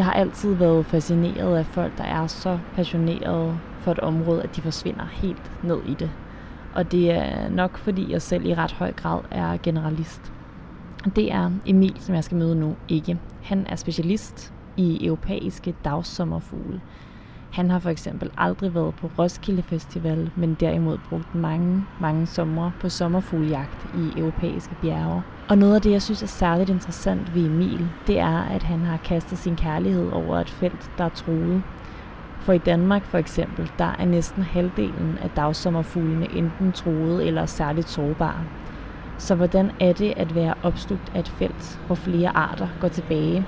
Jeg har altid været fascineret af folk, der er så passionerede for et område, at de forsvinder helt ned i det. Og det er nok, fordi jeg selv i ret høj grad er generalist. Det er Emil, som jeg skal møde nu, ikke. Han er specialist i europæiske dagsommerfugle. Han har for eksempel aldrig været på Roskilde Festival, men derimod brugt mange, mange somre på sommerfuglejagt i europæiske bjerge. Og noget af det, jeg synes er særligt interessant ved Emil, det er, at han har kastet sin kærlighed over et felt, der er truet. For i Danmark for eksempel, der er næsten halvdelen af dagsommerfuglene enten truet eller særligt sårbare. Så hvordan er det at være opslugt af et felt, hvor flere arter går tilbage?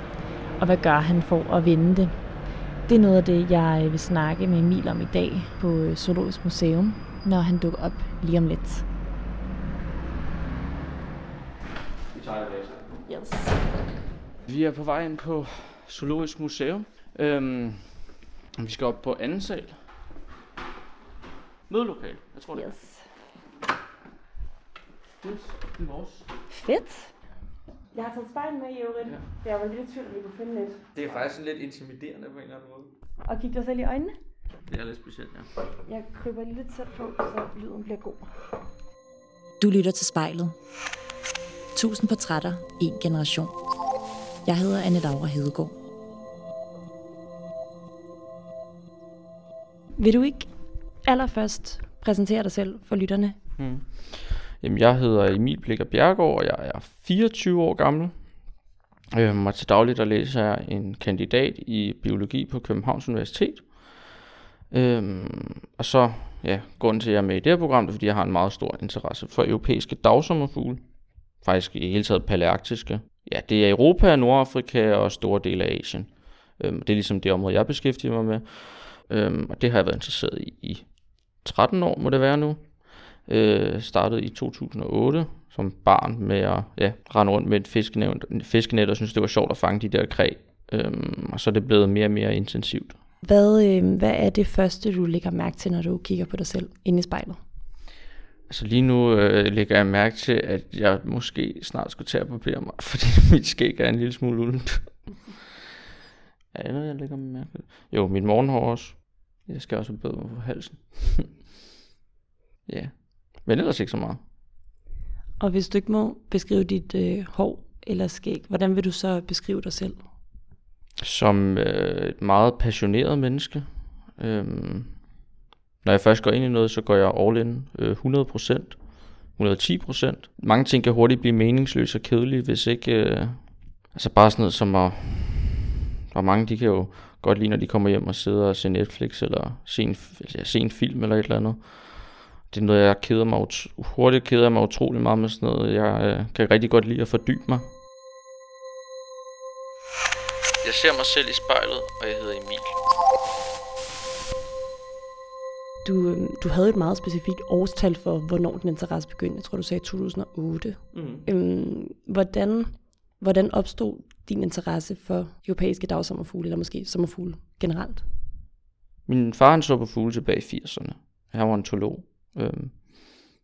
Og hvad gør han for at vinde det? Det er noget af det, jeg vil snakke med Emil om i dag på Zoologisk Museum, når han dukker op lige om lidt. Vi tager det Yes. Vi er på vej ind på Zoologisk Museum. Øhm, vi skal op på anden sal. Mødelokal, jeg tror det Yes. er. Det er vores. Fedt. Jeg har taget spejl med i øvrigt. Ja. Jeg var lidt i tvivl, om vi kunne finde lidt. Det er faktisk lidt intimiderende på en eller anden måde. Og kigge dig selv i øjnene. Det er lidt specielt, ja. Jeg kryber lige lidt tæt på, så lyden bliver god. Du lytter til spejlet. Tusind portrætter, en generation. Jeg hedder Anne Laura Hedegaard. Vil du ikke allerførst præsentere dig selv for lytterne? Hmm. Jamen, jeg hedder Emil Blikker Bjergård, og jeg er 24 år gammel. Øhm, og til dagligt der læser jeg en kandidat i biologi på Københavns Universitet. Øhm, og så, ja, grunden til, at jeg er med i det her program, det er, fordi jeg har en meget stor interesse for europæiske dagsommerfugle. Faktisk i hele taget palearktiske. Ja, det er Europa, Nordafrika og store dele af Asien. Øhm, det er ligesom det område, jeg beskæftiger mig med. Øhm, og det har jeg været interesseret i i 13 år, må det være nu. Øh, startede i 2008 som barn med at ja, rende rundt med et fiskenet, fiskenet og synes det var sjovt at fange de der kræ. Øhm, og så er det blevet mere og mere intensivt. Hvad, øh, hvad er det første, du lægger mærke til, når du kigger på dig selv inde i spejlet? Altså lige nu øh, lægger jeg mærke til, at jeg måske snart skulle tage at barbere mig, fordi mit skæg er en lille smule uldent. er det noget, jeg lægger mærke til? Jo, mit morgenhår også. Jeg skal også bedre på halsen. ja, men ellers ikke så meget. Og hvis du ikke må beskrive dit øh, hår eller skæg, hvordan vil du så beskrive dig selv? som øh, et meget passioneret menneske. Øhm, når jeg først går ind i noget, så går jeg all in øh, 100%, 110%. Mange ting kan hurtigt blive meningsløse og kedelige, hvis ikke... Øh, altså bare sådan noget som at... Og mange de kan jo godt lide, når de kommer hjem og sidder og ser Netflix, eller se en, eller se en film eller et eller andet. Det er noget, jeg keder mig ut- hurtigt keder mig utrolig meget med sådan noget. Jeg øh, kan rigtig godt lide at fordybe mig. Jeg ser mig selv i spejlet, og jeg hedder Emil. Du, øh, du havde et meget specifikt årstal for, hvornår din interesse begyndte. Jeg tror, du sagde 2008. Mm. Øhm, hvordan, hvordan opstod din interesse for europæiske dagsommerfugle, eller måske sommerfugle generelt? Min far han så på fugle tilbage i 80'erne. Han var en zoolog. Øhm,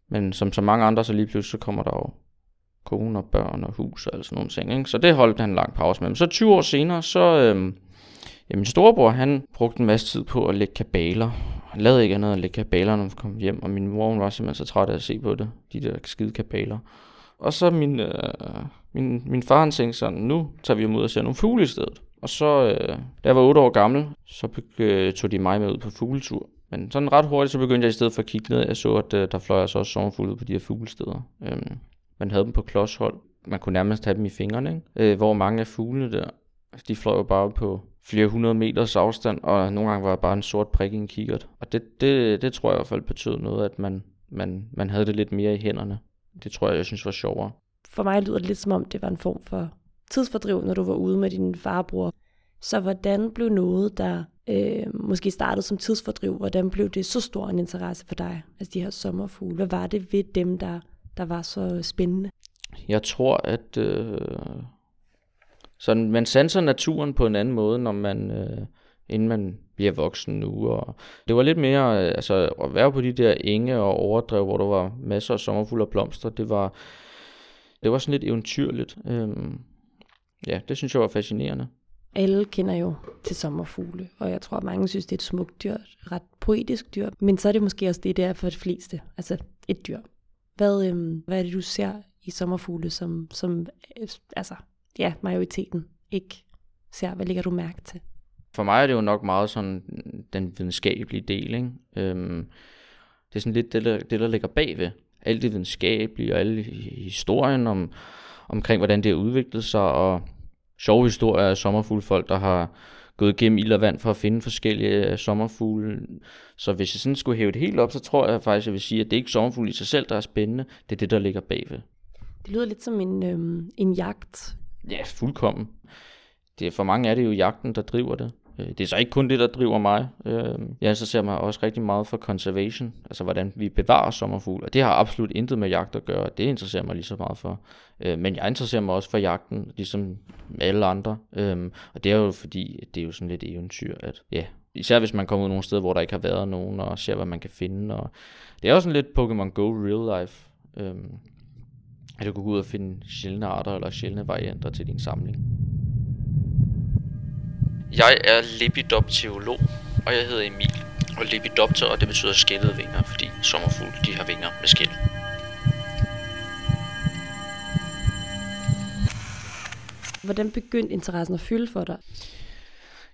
men som så mange andre, så lige pludselig så kommer der jo kone og børn og hus og sådan nogle ting. Ikke? Så det holdt han en lang pause med. Men så 20 år senere, så... Øhm, ja, min storebror, han brugte en masse tid på at lægge kabaler. Han lavede ikke andet end at lægge kabaler, når han kom hjem. Og min mor hun var simpelthen så træt af at se på det. De der skide kabaler. Og så min, øh, min, min far han tænkte sådan, nu tager vi ud og ser nogle fugle i stedet. Og så, øh, da jeg var 8 år gammel, så øh, tog de mig med ud på fugletur. Men sådan ret hurtigt, så begyndte jeg i stedet for at kigge ned. Jeg så, at øh, der fløj altså også sommerfugle på de her fuglesteder. Øhm, man havde dem på klodshold. Man kunne nærmest have dem i fingrene, ikke? Øh, hvor mange af fuglene der, altså, de fløj jo bare på flere hundrede meters afstand, og nogle gange var det bare en sort prik i en kikkert. Og det, det, det tror jeg i hvert fald betød noget, at man, man, man havde det lidt mere i hænderne. Det tror jeg, jeg synes var sjovere. For mig lyder det lidt som om, det var en form for tidsfordriv, når du var ude med din farbror. Så hvordan blev noget, der øh, måske startede som tidsfordriv, hvordan blev det så stor en interesse for dig, altså de her sommerfugle? Hvad var det ved dem, der, der var så spændende? Jeg tror, at øh, sådan, man sanser naturen på en anden måde, når man, øh, inden man bliver voksen nu. Og det var lidt mere, øh, altså at være på de der enge og overdrev, hvor der var masser af sommerfugle og blomster, det var, det var sådan lidt eventyrligt. Øhm, ja, det synes jeg var fascinerende. Alle kender jo til sommerfugle, og jeg tror, at mange synes, det er et smukt dyr, et ret poetisk dyr. Men så er det måske også det, det er for de fleste. Altså et dyr. Hvad, øhm, hvad er det, du ser i sommerfugle, som, som øh, altså, ja, majoriteten ikke ser? Hvad ligger du mærke til? For mig er det jo nok meget sådan den videnskabelige del. Ikke? Øhm, det er sådan lidt det, der, det, der ligger bagved. Alt det videnskabelige og alle historien om, omkring, hvordan det har udviklet sig, og sjove historier af sommerfuglefolk, der har gået igennem ild og vand for at finde forskellige øh, sommerfugle. Så hvis jeg sådan skulle hæve det helt op, så tror jeg faktisk, jeg vil sige, at det ikke er sommerfugle i sig selv, der er spændende. Det er det, der ligger bagved. Det lyder lidt som en, øhm, en jagt. Ja, fuldkommen. Det, for mange er det jo jagten, der driver det. Øh, det er så ikke kun det, der driver mig. Øh, jeg interesserer mig også rigtig meget for conservation, altså hvordan vi bevarer sommerfugle. Og det har absolut intet med jagt at gøre. Det interesserer mig lige så meget for. Øh, men jeg interesserer mig også for jagten, ligesom alle andre. Og det er jo fordi, det er jo sådan lidt eventyr, at ja, især hvis man kommer ud nogle steder, hvor der ikke har været nogen, og ser, hvad man kan finde. Og det er også sådan lidt Pokémon Go real life. At du kan gå ud og finde sjældne arter eller sjældne varianter til din samling. Jeg er lepidopterolog, og jeg hedder Emil. Og lepidopter, og det betyder skældede vinger, fordi sommerfugle de har vinger med skæld. Hvordan begyndte interessen at fylde for dig?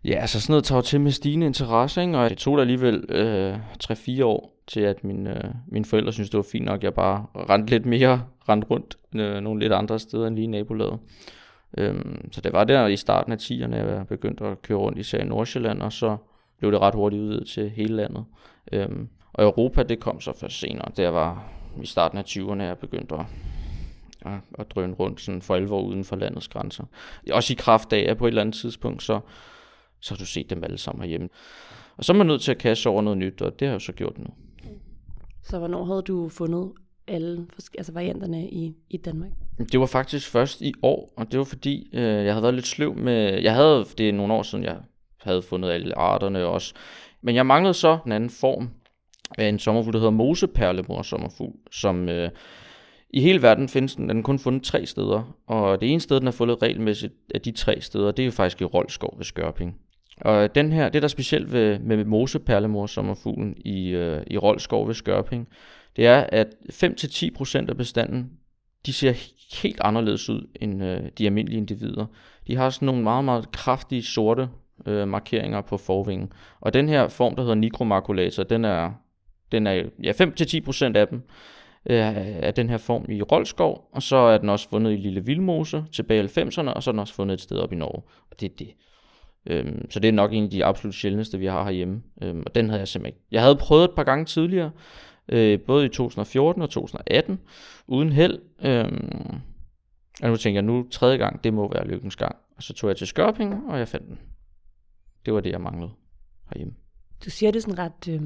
Ja, altså sådan noget tager til med stigende interesse, ikke? og det tog da alligevel øh, 3-4 år til, at min, øh, mine forældre synes det var fint nok, at jeg bare rendte lidt mere, rendte rundt øh, nogle lidt andre steder end lige nabolaget. Øhm, så det var der i starten af 10'erne, jeg begyndte at køre rundt især i Nordsjælland, og så blev det ret hurtigt udvidet til hele landet. Øhm, og Europa, det kom så først senere. Det var i starten af 20'erne, jeg begyndte at, at, at drøne rundt sådan for alvor uden for landets grænser. Også i kraft af, at på et eller andet tidspunkt, så, så har du set dem alle sammen herhjemme. Og så er man nødt til at kaste over noget nyt, og det har jeg så gjort nu. Så hvornår havde du fundet alle altså varianterne i, i Danmark? Det var faktisk først i år, og det var fordi, øh, jeg havde været lidt sløv med... Jeg havde, det er nogle år siden, jeg havde fundet alle arterne også. Men jeg manglede så en anden form af en sommerfugl, der hedder moseperlemor sommerfugl, som øh, i hele verden findes den, den er kun fundet tre steder. Og det ene sted, den er fundet regelmæssigt af de tre steder, det er jo faktisk i Rolskov ved Skørping. Og den her, det der er specielt ved, med moseperlemor sommerfuglen i, øh, i Rolskov ved Skørping, det er, at 5-10% af bestanden, de ser helt anderledes ud end øh, de almindelige individer. De har sådan nogle meget, meget kraftige sorte øh, markeringer på forvingen. Og den her form, der hedder nigromakulator, den er, den er ja, 5-10% af dem øh, af den her form i Rolskov, og så er den også fundet i Lille Vildmose tilbage i 90'erne, og så er den også fundet et sted op i Norge. Og det er det. Øhm, så det er nok en af de absolut sjældneste, vi har herhjemme. Øhm, og den havde jeg simpelthen ikke. Jeg havde prøvet et par gange tidligere, øh, både i 2014 og 2018, uden held. Øh, og nu tænker jeg, nu tredje gang, det må være lykkens gang. Og så tog jeg til Skørping, og jeg fandt den. Det var det, jeg manglede herhjemme. Du siger det sådan ret øh,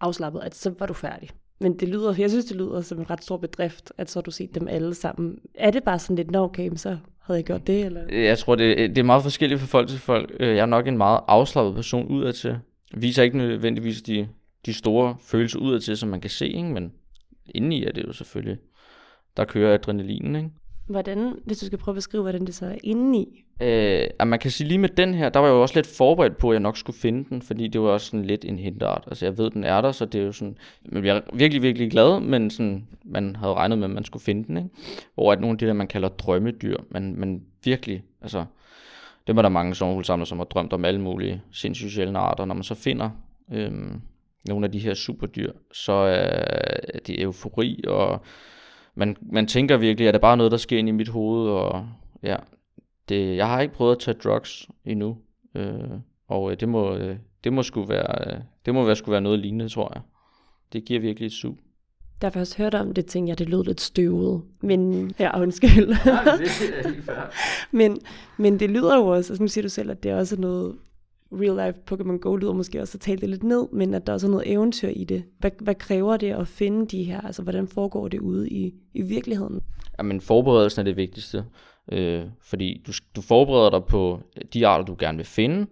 afslappet, at så var du færdig. Men det lyder, jeg synes, det lyder som en ret stor bedrift, at så har du set dem alle sammen. Er det bare sådan lidt, nå okay, så havde jeg gjort det? Eller? Jeg tror, det, det er meget forskelligt fra folk til folk. Øh, jeg er nok en meget afslappet person udad til. Viser ikke nødvendigvis de de store følelser udad til, som man kan se, ikke? men indeni er det jo selvfølgelig, der kører adrenalinen. Ikke? Hvordan, hvis du skal prøve at beskrive, hvordan det så er indeni? Øh, at man kan sige lige med den her, der var jeg jo også lidt forberedt på, at jeg nok skulle finde den, fordi det var også sådan lidt en hintart. Altså jeg ved, den er der, så det er jo sådan, man bliver virkelig, virkelig glad, men sådan, man havde regnet med, at man skulle finde den. Ikke? Hvor at nogle af de der, man kalder drømmedyr, man, man virkelig, altså, det var der mange sommerfuglsamler, som har drømt om alle mulige sindssygt sjældne arter. Når man så finder øhm, nogle af de her superdyr, så er det eufori, og man, man tænker virkelig, at det bare noget, der sker ind i mit hoved, og ja, det, jeg har ikke prøvet at tage drugs endnu, øh, og øh, det må, øh, det må sgu være, øh, det må være, skulle være noget lignende, tror jeg. Det giver virkelig et sug. Da jeg først hørte om det, tænkte jeg, det lød lidt støvet. Men, ja, undskyld. Nej, det er helt men, men det lyder jo også, nu siger du selv, at det er også noget real life Pokémon Go lyder måske også at tale det lidt ned, men at der også er noget eventyr i det. Hvad, hvad kræver det at finde de her? Altså, hvordan foregår det ude i, i virkeligheden? Jamen, forberedelsen er det vigtigste. Øh, fordi du, du forbereder dig på de arter, du gerne vil finde,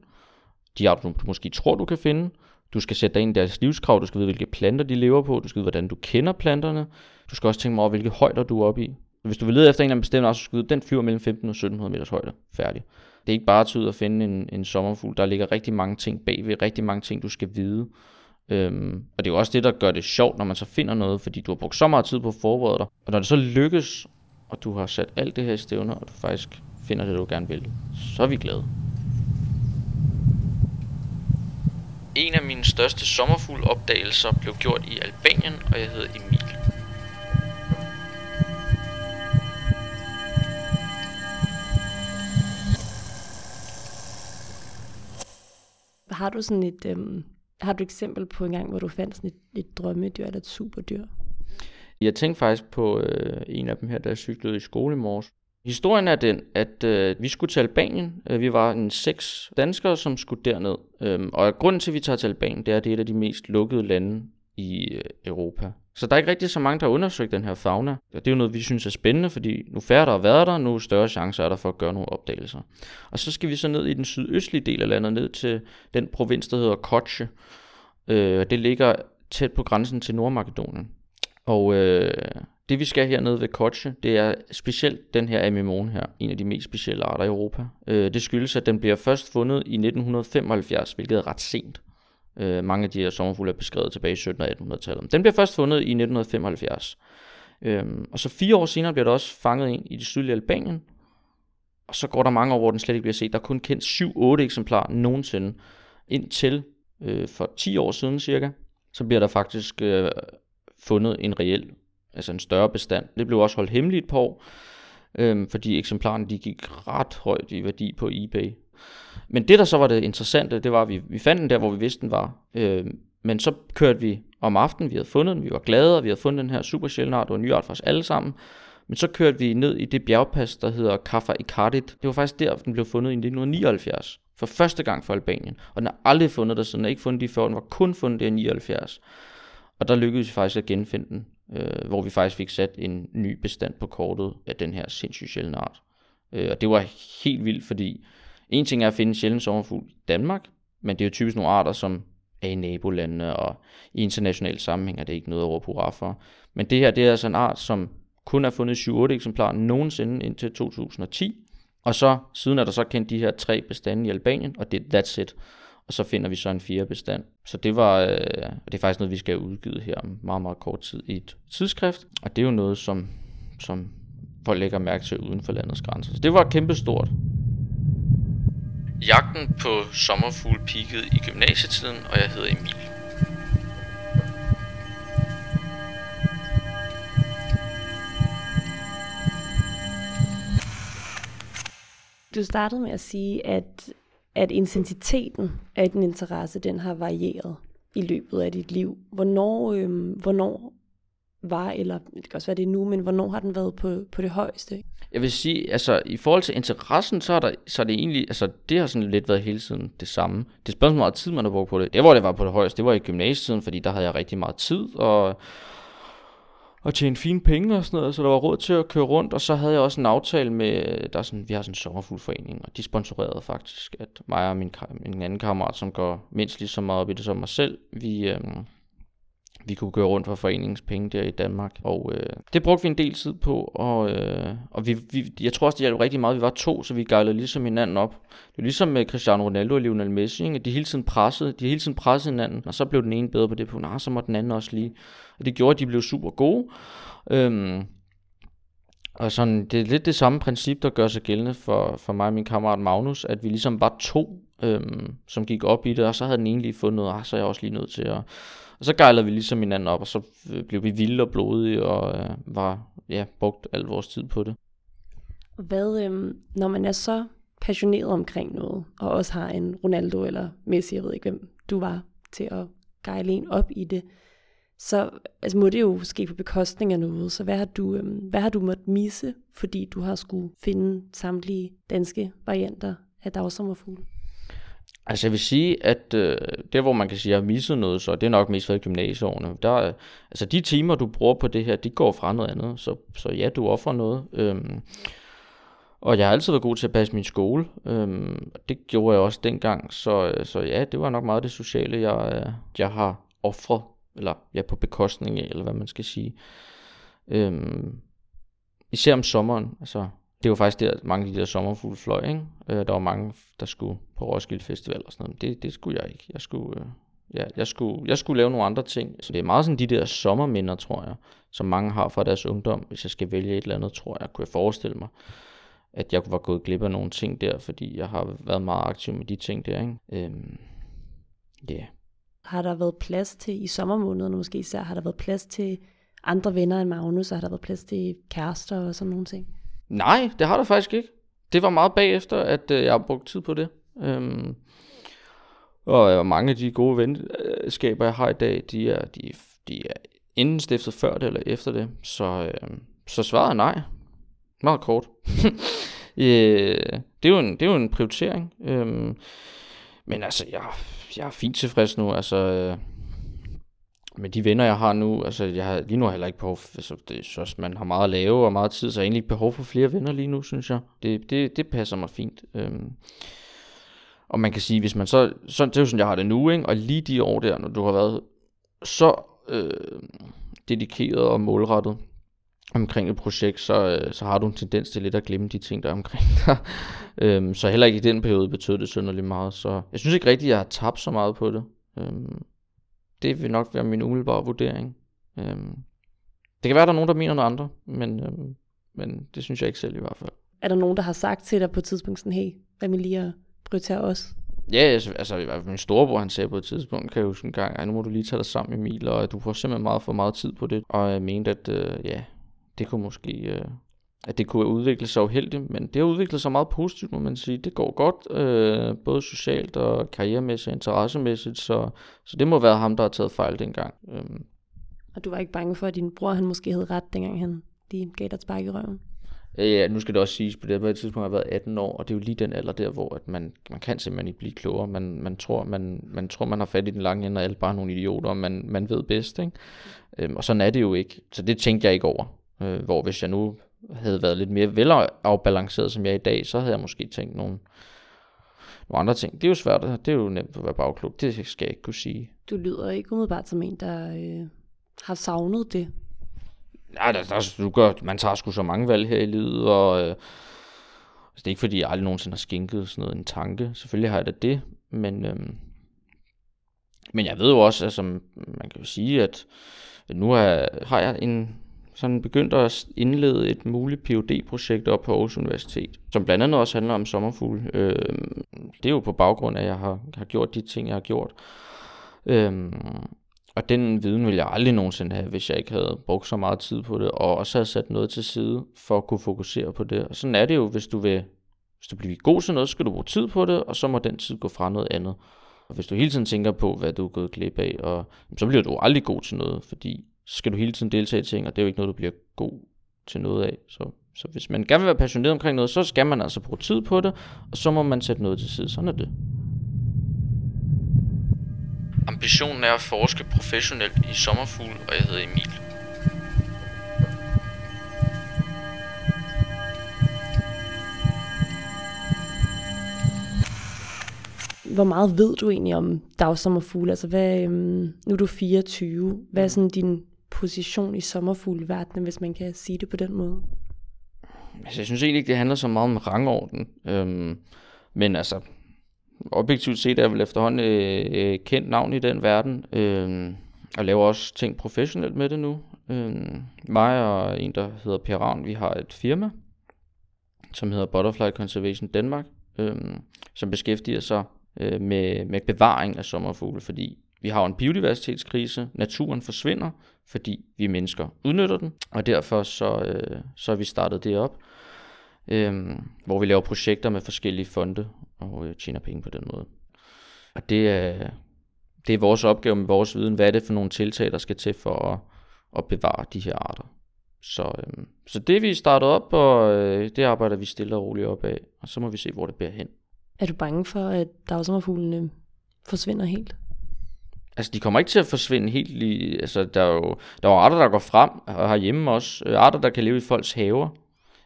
de arter, du, du måske tror, du kan finde. Du skal sætte dig ind i deres livskrav, du skal vide, hvilke planter de lever på, du skal vide, hvordan du kender planterne. Du skal også tænke over, hvilke højder du er oppe i. Hvis du vil lede efter en eller anden bestemt art, så skal du vide, den flyver mellem 15 og 1700 meters højde. Færdig. Det er ikke bare at tage ud og finde en, en sommerfugl. Der ligger rigtig mange ting bagved, rigtig mange ting, du skal vide. Øhm, og det er jo også det, der gør det sjovt, når man så finder noget, fordi du har brugt så meget tid på at forberede dig. Og når det så lykkes, og du har sat alt det her i stævner, og du faktisk finder det, du gerne vil, så er vi glade. En af mine største sommerfuglopdagelser blev gjort i Albanien, og jeg hedder Emil. Har du sådan et, øhm, har du et eksempel på en gang, hvor du fandt sådan et, et drømmedyr eller et superdyr? Jeg tænkte faktisk på øh, en af dem her, der cyklede i skole i morges. Historien er den, at øh, vi skulle til Albanien. Øh, vi var en seks danskere, som skulle derned. Øhm, og grunden til, at vi tager til Albanien, det er, at det er et af de mest lukkede lande i øh, Europa. Så der er ikke rigtig så mange, der har undersøgt den her fauna. Og det er jo noget, vi synes er spændende, fordi nu færre der har været der, nu større chancer er der for at gøre nogle opdagelser. Og så skal vi så ned i den sydøstlige del af landet, ned til den provins, der hedder Koche. Øh, det ligger tæt på grænsen til Nordmakedonien. Og øh, det vi skal hernede ved Koche, det er specielt den her amimone her, en af de mest specielle arter i Europa. Øh, det skyldes, at den bliver først fundet i 1975, hvilket er ret sent. Øh, mange af de her sommerfugle er beskrevet tilbage i 1700- og 1800-tallet. Den bliver først fundet i 1975. Øhm, og så fire år senere bliver der også fanget en i det sydlige Albanien. Og så går der mange år, hvor den slet ikke bliver set. Der er kun kendt 7-8 eksemplarer nogensinde. Indtil øh, for 10 år siden cirka, så bliver der faktisk øh, fundet en reel, altså en større bestand. Det blev også holdt hemmeligt på år, øh, fordi eksemplarerne de gik ret højt i værdi på eBay. Men det, der så var det interessante, det var, at vi, vi fandt den der, hvor vi vidste, den var. Øh, men så kørte vi om aftenen, vi havde fundet den, vi var glade, og vi havde fundet den her super sjældne art, og en ny art for os alle sammen. Men så kørte vi ned i det bjergpas, der hedder Kaffa Ikardit. Det var faktisk der, den blev fundet i 1979. For første gang for Albanien. Og den har aldrig fundet der, så den ikke fundet de før. Den var kun fundet der i 79. Og der lykkedes vi faktisk at genfinde den. Øh, hvor vi faktisk fik sat en ny bestand på kortet af den her sindssygt sjældne art. Øh, og det var helt vildt, fordi en ting er at finde en sjælden sommerfugl i Danmark, men det er jo typisk nogle arter, som er i nabolandene, og i international sammenhæng er det ikke noget at råbe hurra for. Men det her, det er altså en art, som kun er fundet 7-8 eksemplarer nogensinde indtil 2010. Og så siden er der så kendt de her tre bestande i Albanien, og det that's it. Og så finder vi så en fjerde bestand. Så det var, øh, det er faktisk noget, vi skal have udgivet her om meget, meget kort tid i et tidsskrift. Og det er jo noget, som, som folk lægger mærke til uden for landets grænser. Så det var kæmpestort. Jagten på sommerfugl peakede i gymnasietiden, og jeg hedder Emil. Du startede med at sige, at, at intensiteten af din interesse, den har varieret i løbet af dit liv. Hvornår, øhm, hvornår var, eller det kan også være det nu, men hvornår har den været på, på det højeste? Jeg vil sige, altså i forhold til interessen, så er, der, så er det egentlig, altså det har sådan lidt været hele tiden det samme. Det spørgsmål, hvor meget tid man har brugt på det. Det, hvor det var på det højeste, det var i gymnasietiden, fordi der havde jeg rigtig meget tid, og og tjene fine penge og sådan noget, så der var råd til at køre rundt, og så havde jeg også en aftale med, der er sådan, vi har sådan en sommerfuglforening, og de sponsorerede faktisk, at mig og min, min anden kammerat, som går mindst lige så meget op i det som mig selv, vi, øhm, vi kunne køre rundt for foreningens penge der i Danmark. Og øh, det brugte vi en del tid på, og, øh, og vi, vi, jeg tror også, det hjalp rigtig meget. Vi var to, så vi gejlede ligesom hinanden op. Det var ligesom med Cristiano Ronaldo og Lionel Messi, ikke? de hele tiden pressede, de hele tiden pressede hinanden, og så blev den ene bedre på det på, og ah, så må den anden også lige. Og det gjorde, at de blev super gode. Øhm, og sådan, det er lidt det samme princip, der gør sig gældende for, for mig og min kammerat Magnus, at vi ligesom var to, øhm, som gik op i det, og så havde den ene lige fundet noget, ah, så er jeg også lige nødt til at og så gejlede vi ligesom hinanden op, og så øh, blev vi vilde og blodige, og øh, var, ja, brugt al vores tid på det. Hvad, øh, når man er så passioneret omkring noget, og også har en Ronaldo eller Messi, jeg ved ikke hvem du var, til at gejle en op i det, så altså, må det jo ske på bekostning af noget. Så hvad har du, øh, hvad har du måttet misse, fordi du har skulle finde samtlige danske varianter af dagsommerfugle? Altså jeg vil sige, at øh, det hvor man kan sige, at jeg har misset noget, så det er nok mest været gymnasieårene. Der, altså de timer, du bruger på det her, de går fra noget andet. Så, så ja, du offrer noget. Øhm, og jeg har altid været god til at passe min skole. Øhm, det gjorde jeg også dengang. Så, øh, så ja, det var nok meget det sociale, jeg, øh, jeg har offret. Eller ja, på bekostning af, eller hvad man skal sige. Øhm, især om sommeren. Altså det var faktisk der, mange af de der sommerfugle fløj, ikke? Øh, der var mange, der skulle på Roskilde Festival og sådan noget. Det, det skulle jeg ikke. Jeg skulle, øh, ja, jeg, skulle, jeg skulle lave nogle andre ting. Så det er meget sådan de der sommerminder, tror jeg, som mange har fra deres ungdom. Hvis jeg skal vælge et eller andet, tror jeg, kunne jeg forestille mig, at jeg var gået glip af nogle ting der, fordi jeg har været meget aktiv med de ting der. Ikke? Øhm, yeah. Har der været plads til, i sommermånederne måske især, har der været plads til andre venner end Magnus, og har der været plads til kærester og sådan nogle ting? Nej, det har der faktisk ikke. Det var meget bagefter, at øh, jeg har brugt tid på det. Øhm, og øh, mange af de gode venskaber, jeg har i dag, de er, de, de er enten stiftet før det eller efter det. Så, øh, så svaret er nej. Meget kort. øh, det, er jo en, det er jo en prioritering. Øhm, men altså, jeg, jeg er fint tilfreds nu. Altså, øh, med de venner, jeg har nu, altså jeg har, lige nu har jeg heller ikke behov, for, altså, det så, man har meget at lave og meget tid, så jeg har egentlig ikke behov for flere venner lige nu, synes jeg. Det, det, det passer mig fint. Øhm, og man kan sige, hvis man så, så det er jo sådan, jeg har det nu, ikke? og lige de år der, når du har været så øh, dedikeret og målrettet omkring et projekt, så, øh, så har du en tendens til lidt at glemme de ting, der er omkring dig. øhm, så heller ikke i den periode betød det synderligt meget. Så jeg synes ikke rigtigt, at jeg har tabt så meget på det. Øhm, det vil nok være min umiddelbare vurdering. Øhm, det kan være, at der er nogen, der mener noget andre, men, øhm, men det synes jeg ikke selv i hvert fald. Er der nogen, der har sagt til dig på et tidspunkt sådan, hey, hvad med lige at prioritere os? Ja, altså, altså i hvert fald min storebror, han sagde på et tidspunkt, kan jeg huske en gang, nu må du lige tage dig sammen, Emil, og du får simpelthen meget for meget tid på det. Og jeg mente, at øh, ja, det kunne måske, øh, at det kunne udvikle sig uheldigt, men det har udviklet sig meget positivt, må man sige. Det går godt, øh, både socialt og karrieremæssigt og interessemæssigt, så, så det må være ham, der har taget fejl dengang. Øh. Og du var ikke bange for, at din bror han måske havde ret, dengang han lige gav dig et spark i røven? Ja, nu skal det også siges, på det her tidspunkt har jeg været 18 år, og det er jo lige den alder der, hvor at man, man kan simpelthen ikke blive klogere. Man, man, tror, man, man tror, man har fat i den lange ende, og alle bare er nogle idioter, og man, man ved bedst. Ikke? Øhm, og sådan er det jo ikke. Så det tænkte jeg ikke over. Øh, hvor hvis jeg nu havde været lidt mere velafbalanceret, som jeg er i dag, så havde jeg måske tænkt nogle, nogle andre ting. Det er jo svært, det er jo nemt at være bagklog. Det skal jeg ikke kunne sige. Du lyder ikke umiddelbart som en, der øh, har savnet det. Ja, der, der, du gør, man tager sgu så mange valg her i livet, og øh, altså, det er ikke fordi, jeg aldrig nogensinde har skænket sådan noget en tanke. Selvfølgelig har jeg da det, men, øh, men jeg ved jo også, altså, man kan jo sige, at nu har, har jeg en sådan begyndte at indlede et muligt phd projekt op på Aarhus Universitet, som blandt andet også handler om sommerfugle. Øh, det er jo på baggrund af, at jeg har, har gjort de ting, jeg har gjort. Øh, og den viden ville jeg aldrig nogensinde have, hvis jeg ikke havde brugt så meget tid på det, og også havde sat noget til side for at kunne fokusere på det. Og sådan er det jo, hvis du vil hvis du bliver god til noget, så skal du bruge tid på det, og så må den tid gå fra noget andet. Og hvis du hele tiden tænker på, hvad du er gået glip af, og, så bliver du aldrig god til noget, fordi skal du hele tiden deltage i ting, og det er jo ikke noget, du bliver god til noget af. Så, så hvis man gerne vil være passioneret omkring noget, så skal man altså bruge tid på det, og så må man sætte noget til side. Sådan er det. Ambitionen er at forske professionelt i sommerfugl, og jeg hedder Emil. Hvor meget ved du egentlig om dagsommerfugle? Altså, hvad, øhm, nu er du 24. Hvad er sådan din position i sommerfugleverdenen, hvis man kan sige det på den måde? Altså, jeg synes egentlig ikke, det handler så meget om rangorden. Øhm, men altså, objektivt set er jeg vel efterhånden øh, øh, kendt navn i den verden. Øh, og laver også ting professionelt med det nu. Øh, mig og en, der hedder Per Ravn, vi har et firma, som hedder Butterfly Conservation Danmark, øh, som beskæftiger sig øh, med, med bevaring af sommerfugle, fordi vi har en biodiversitetskrise, naturen forsvinder, fordi vi mennesker udnytter den, og derfor så, øh, så har vi startet det op, øh, hvor vi laver projekter med forskellige fonde og øh, tjener penge på den måde. Og det er, det er vores opgave med vores viden, hvad er det for nogle tiltag, der skal til for at, at bevare de her arter. Så, øh, så det vi startede op, og øh, det arbejder vi stille og roligt op af, og så må vi se, hvor det bærer hen. Er du bange for, at dagsommerfuglene forsvinder helt? Altså, de kommer ikke til at forsvinde helt lige. Altså, der er jo der er arter, der går frem og har hjemme også. Øh, arter, der kan leve i folks haver.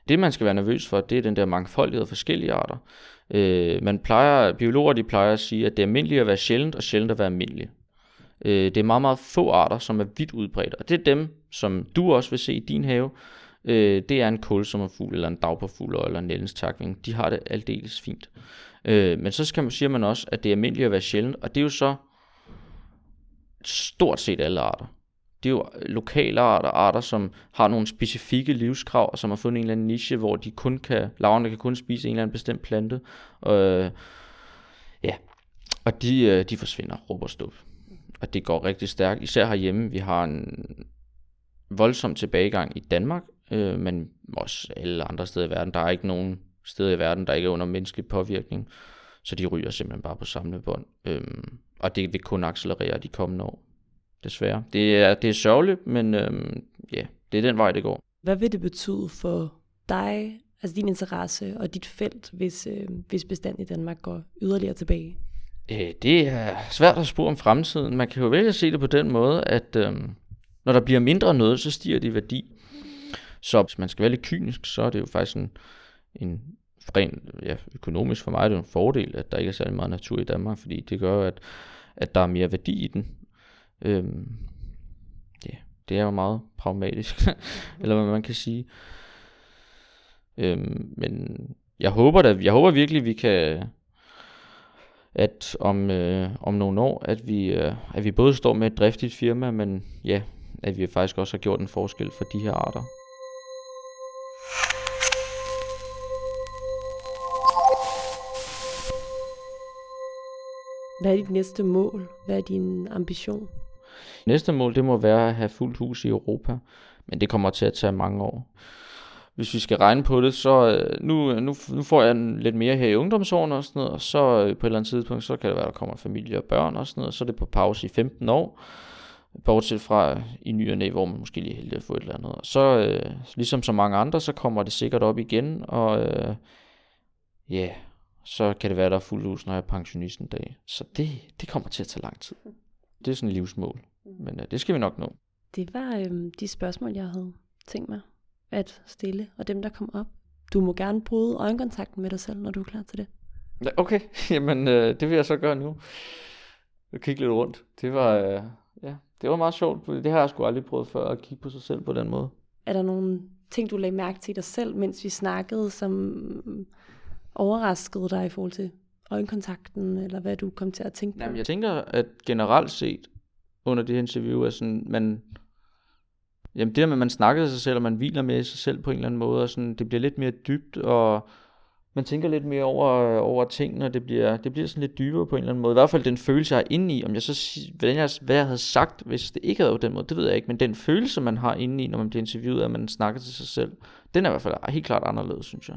Det, man skal være nervøs for, det er den der mangfoldighed af forskellige arter. Øh, man plejer, biologer de plejer at sige, at det er almindeligt at være sjældent, og sjældent at være almindeligt. Øh, det er meget, meget få arter, som er vidt udbredt, og det er dem, som du også vil se i din have. øh, det er en kulsommerfugl, eller en dagpåfugl, eller en nældens takving. De har det aldeles fint. Øh, men så skal man, siger man også, at det er almindeligt at være sjældent, og det er jo så stort set alle arter. Det er jo lokale arter, arter, som har nogle specifikke livskrav, som har fundet en eller anden niche, hvor de kun kan, larverne kan kun spise en eller anden bestemt plante. Øh, ja, og de, øh, de forsvinder råber stup. Og det går rigtig stærkt, især herhjemme. Vi har en voldsom tilbagegang i Danmark, øh, men også alle andre steder i verden. Der er ikke nogen steder i verden, der ikke er under menneskelig påvirkning, så de ryger simpelthen bare på samlebånd. Øhm, og det vil kun accelerere de kommende år, desværre. Det er, det er sørgeligt, men øhm, ja, det er den vej, det går. Hvad vil det betyde for dig, altså din interesse og dit felt, hvis, øh, hvis bestanden i Danmark går yderligere tilbage? Øh, det er svært at spore om fremtiden. Man kan jo vælge at se det på den måde, at øhm, når der bliver mindre noget, så stiger det i værdi. Så hvis man skal være lidt kynisk, så er det jo faktisk en, en rent ja, økonomisk for mig er det en fordel, at der ikke er særlig meget natur i Danmark, fordi det gør, at, at der er mere værdi i den. Øhm, ja, det er jo meget pragmatisk, eller hvad man kan sige. Øhm, men jeg håber da, jeg håber virkelig, vi kan, at om, øh, om nogle år, at vi, øh, at vi både står med et driftigt firma, men ja, at vi faktisk også har gjort en forskel for de her arter. Hvad er dit næste mål? Hvad er din ambition? Næste mål, det må være at have fuldt hus i Europa, men det kommer til at tage mange år. Hvis vi skal regne på det, så øh, nu, øh, nu, nu får jeg lidt mere her i ungdomsårene og sådan noget, og så øh, på et eller andet tidspunkt, så kan det være, at der kommer familie og børn og sådan noget, så er det på pause i 15 år, bortset fra i ny og næ, hvor man måske lige er heldig at få et eller andet. Og så, øh, ligesom så mange andre, så kommer det sikkert op igen, og øh, ja, yeah, så kan det være, der er fuld hus, når jeg er pensionist en dag. Så det, det kommer til at tage lang tid. Det er sådan et livsmål. Men uh, det skal vi nok nå. Det var øhm, de spørgsmål, jeg havde tænkt mig at stille, og dem, der kom op. Du må gerne bryde øjenkontakten med dig selv, når du er klar til det. Okay, jamen øh, det vil jeg så gøre nu. Jeg kigge lidt rundt. Det var, øh, ja, det var meget sjovt, for det har jeg sgu aldrig prøvet før, at kigge på sig selv på den måde. Er der nogle ting, du lagde mærke til dig selv, mens vi snakkede, som overraskede dig i forhold til øjenkontakten, eller hvad du kom til at tænke på? Jamen, jeg tænker, at generelt set under det her interview, er sådan, man, jamen det der med, at man snakker til sig selv, og man hviler med sig selv på en eller anden måde, og sådan, det bliver lidt mere dybt, og man tænker lidt mere over, over tingene, og det bliver, det bliver sådan lidt dybere på en eller anden måde. I hvert fald den følelse, jeg er inde i, om jeg så, hvad jeg, hvad jeg havde sagt, hvis det ikke havde været på den måde, det ved jeg ikke, men den følelse, man har inde i, når man bliver interviewet, at man snakker til sig selv, den er i hvert fald helt klart anderledes, synes jeg.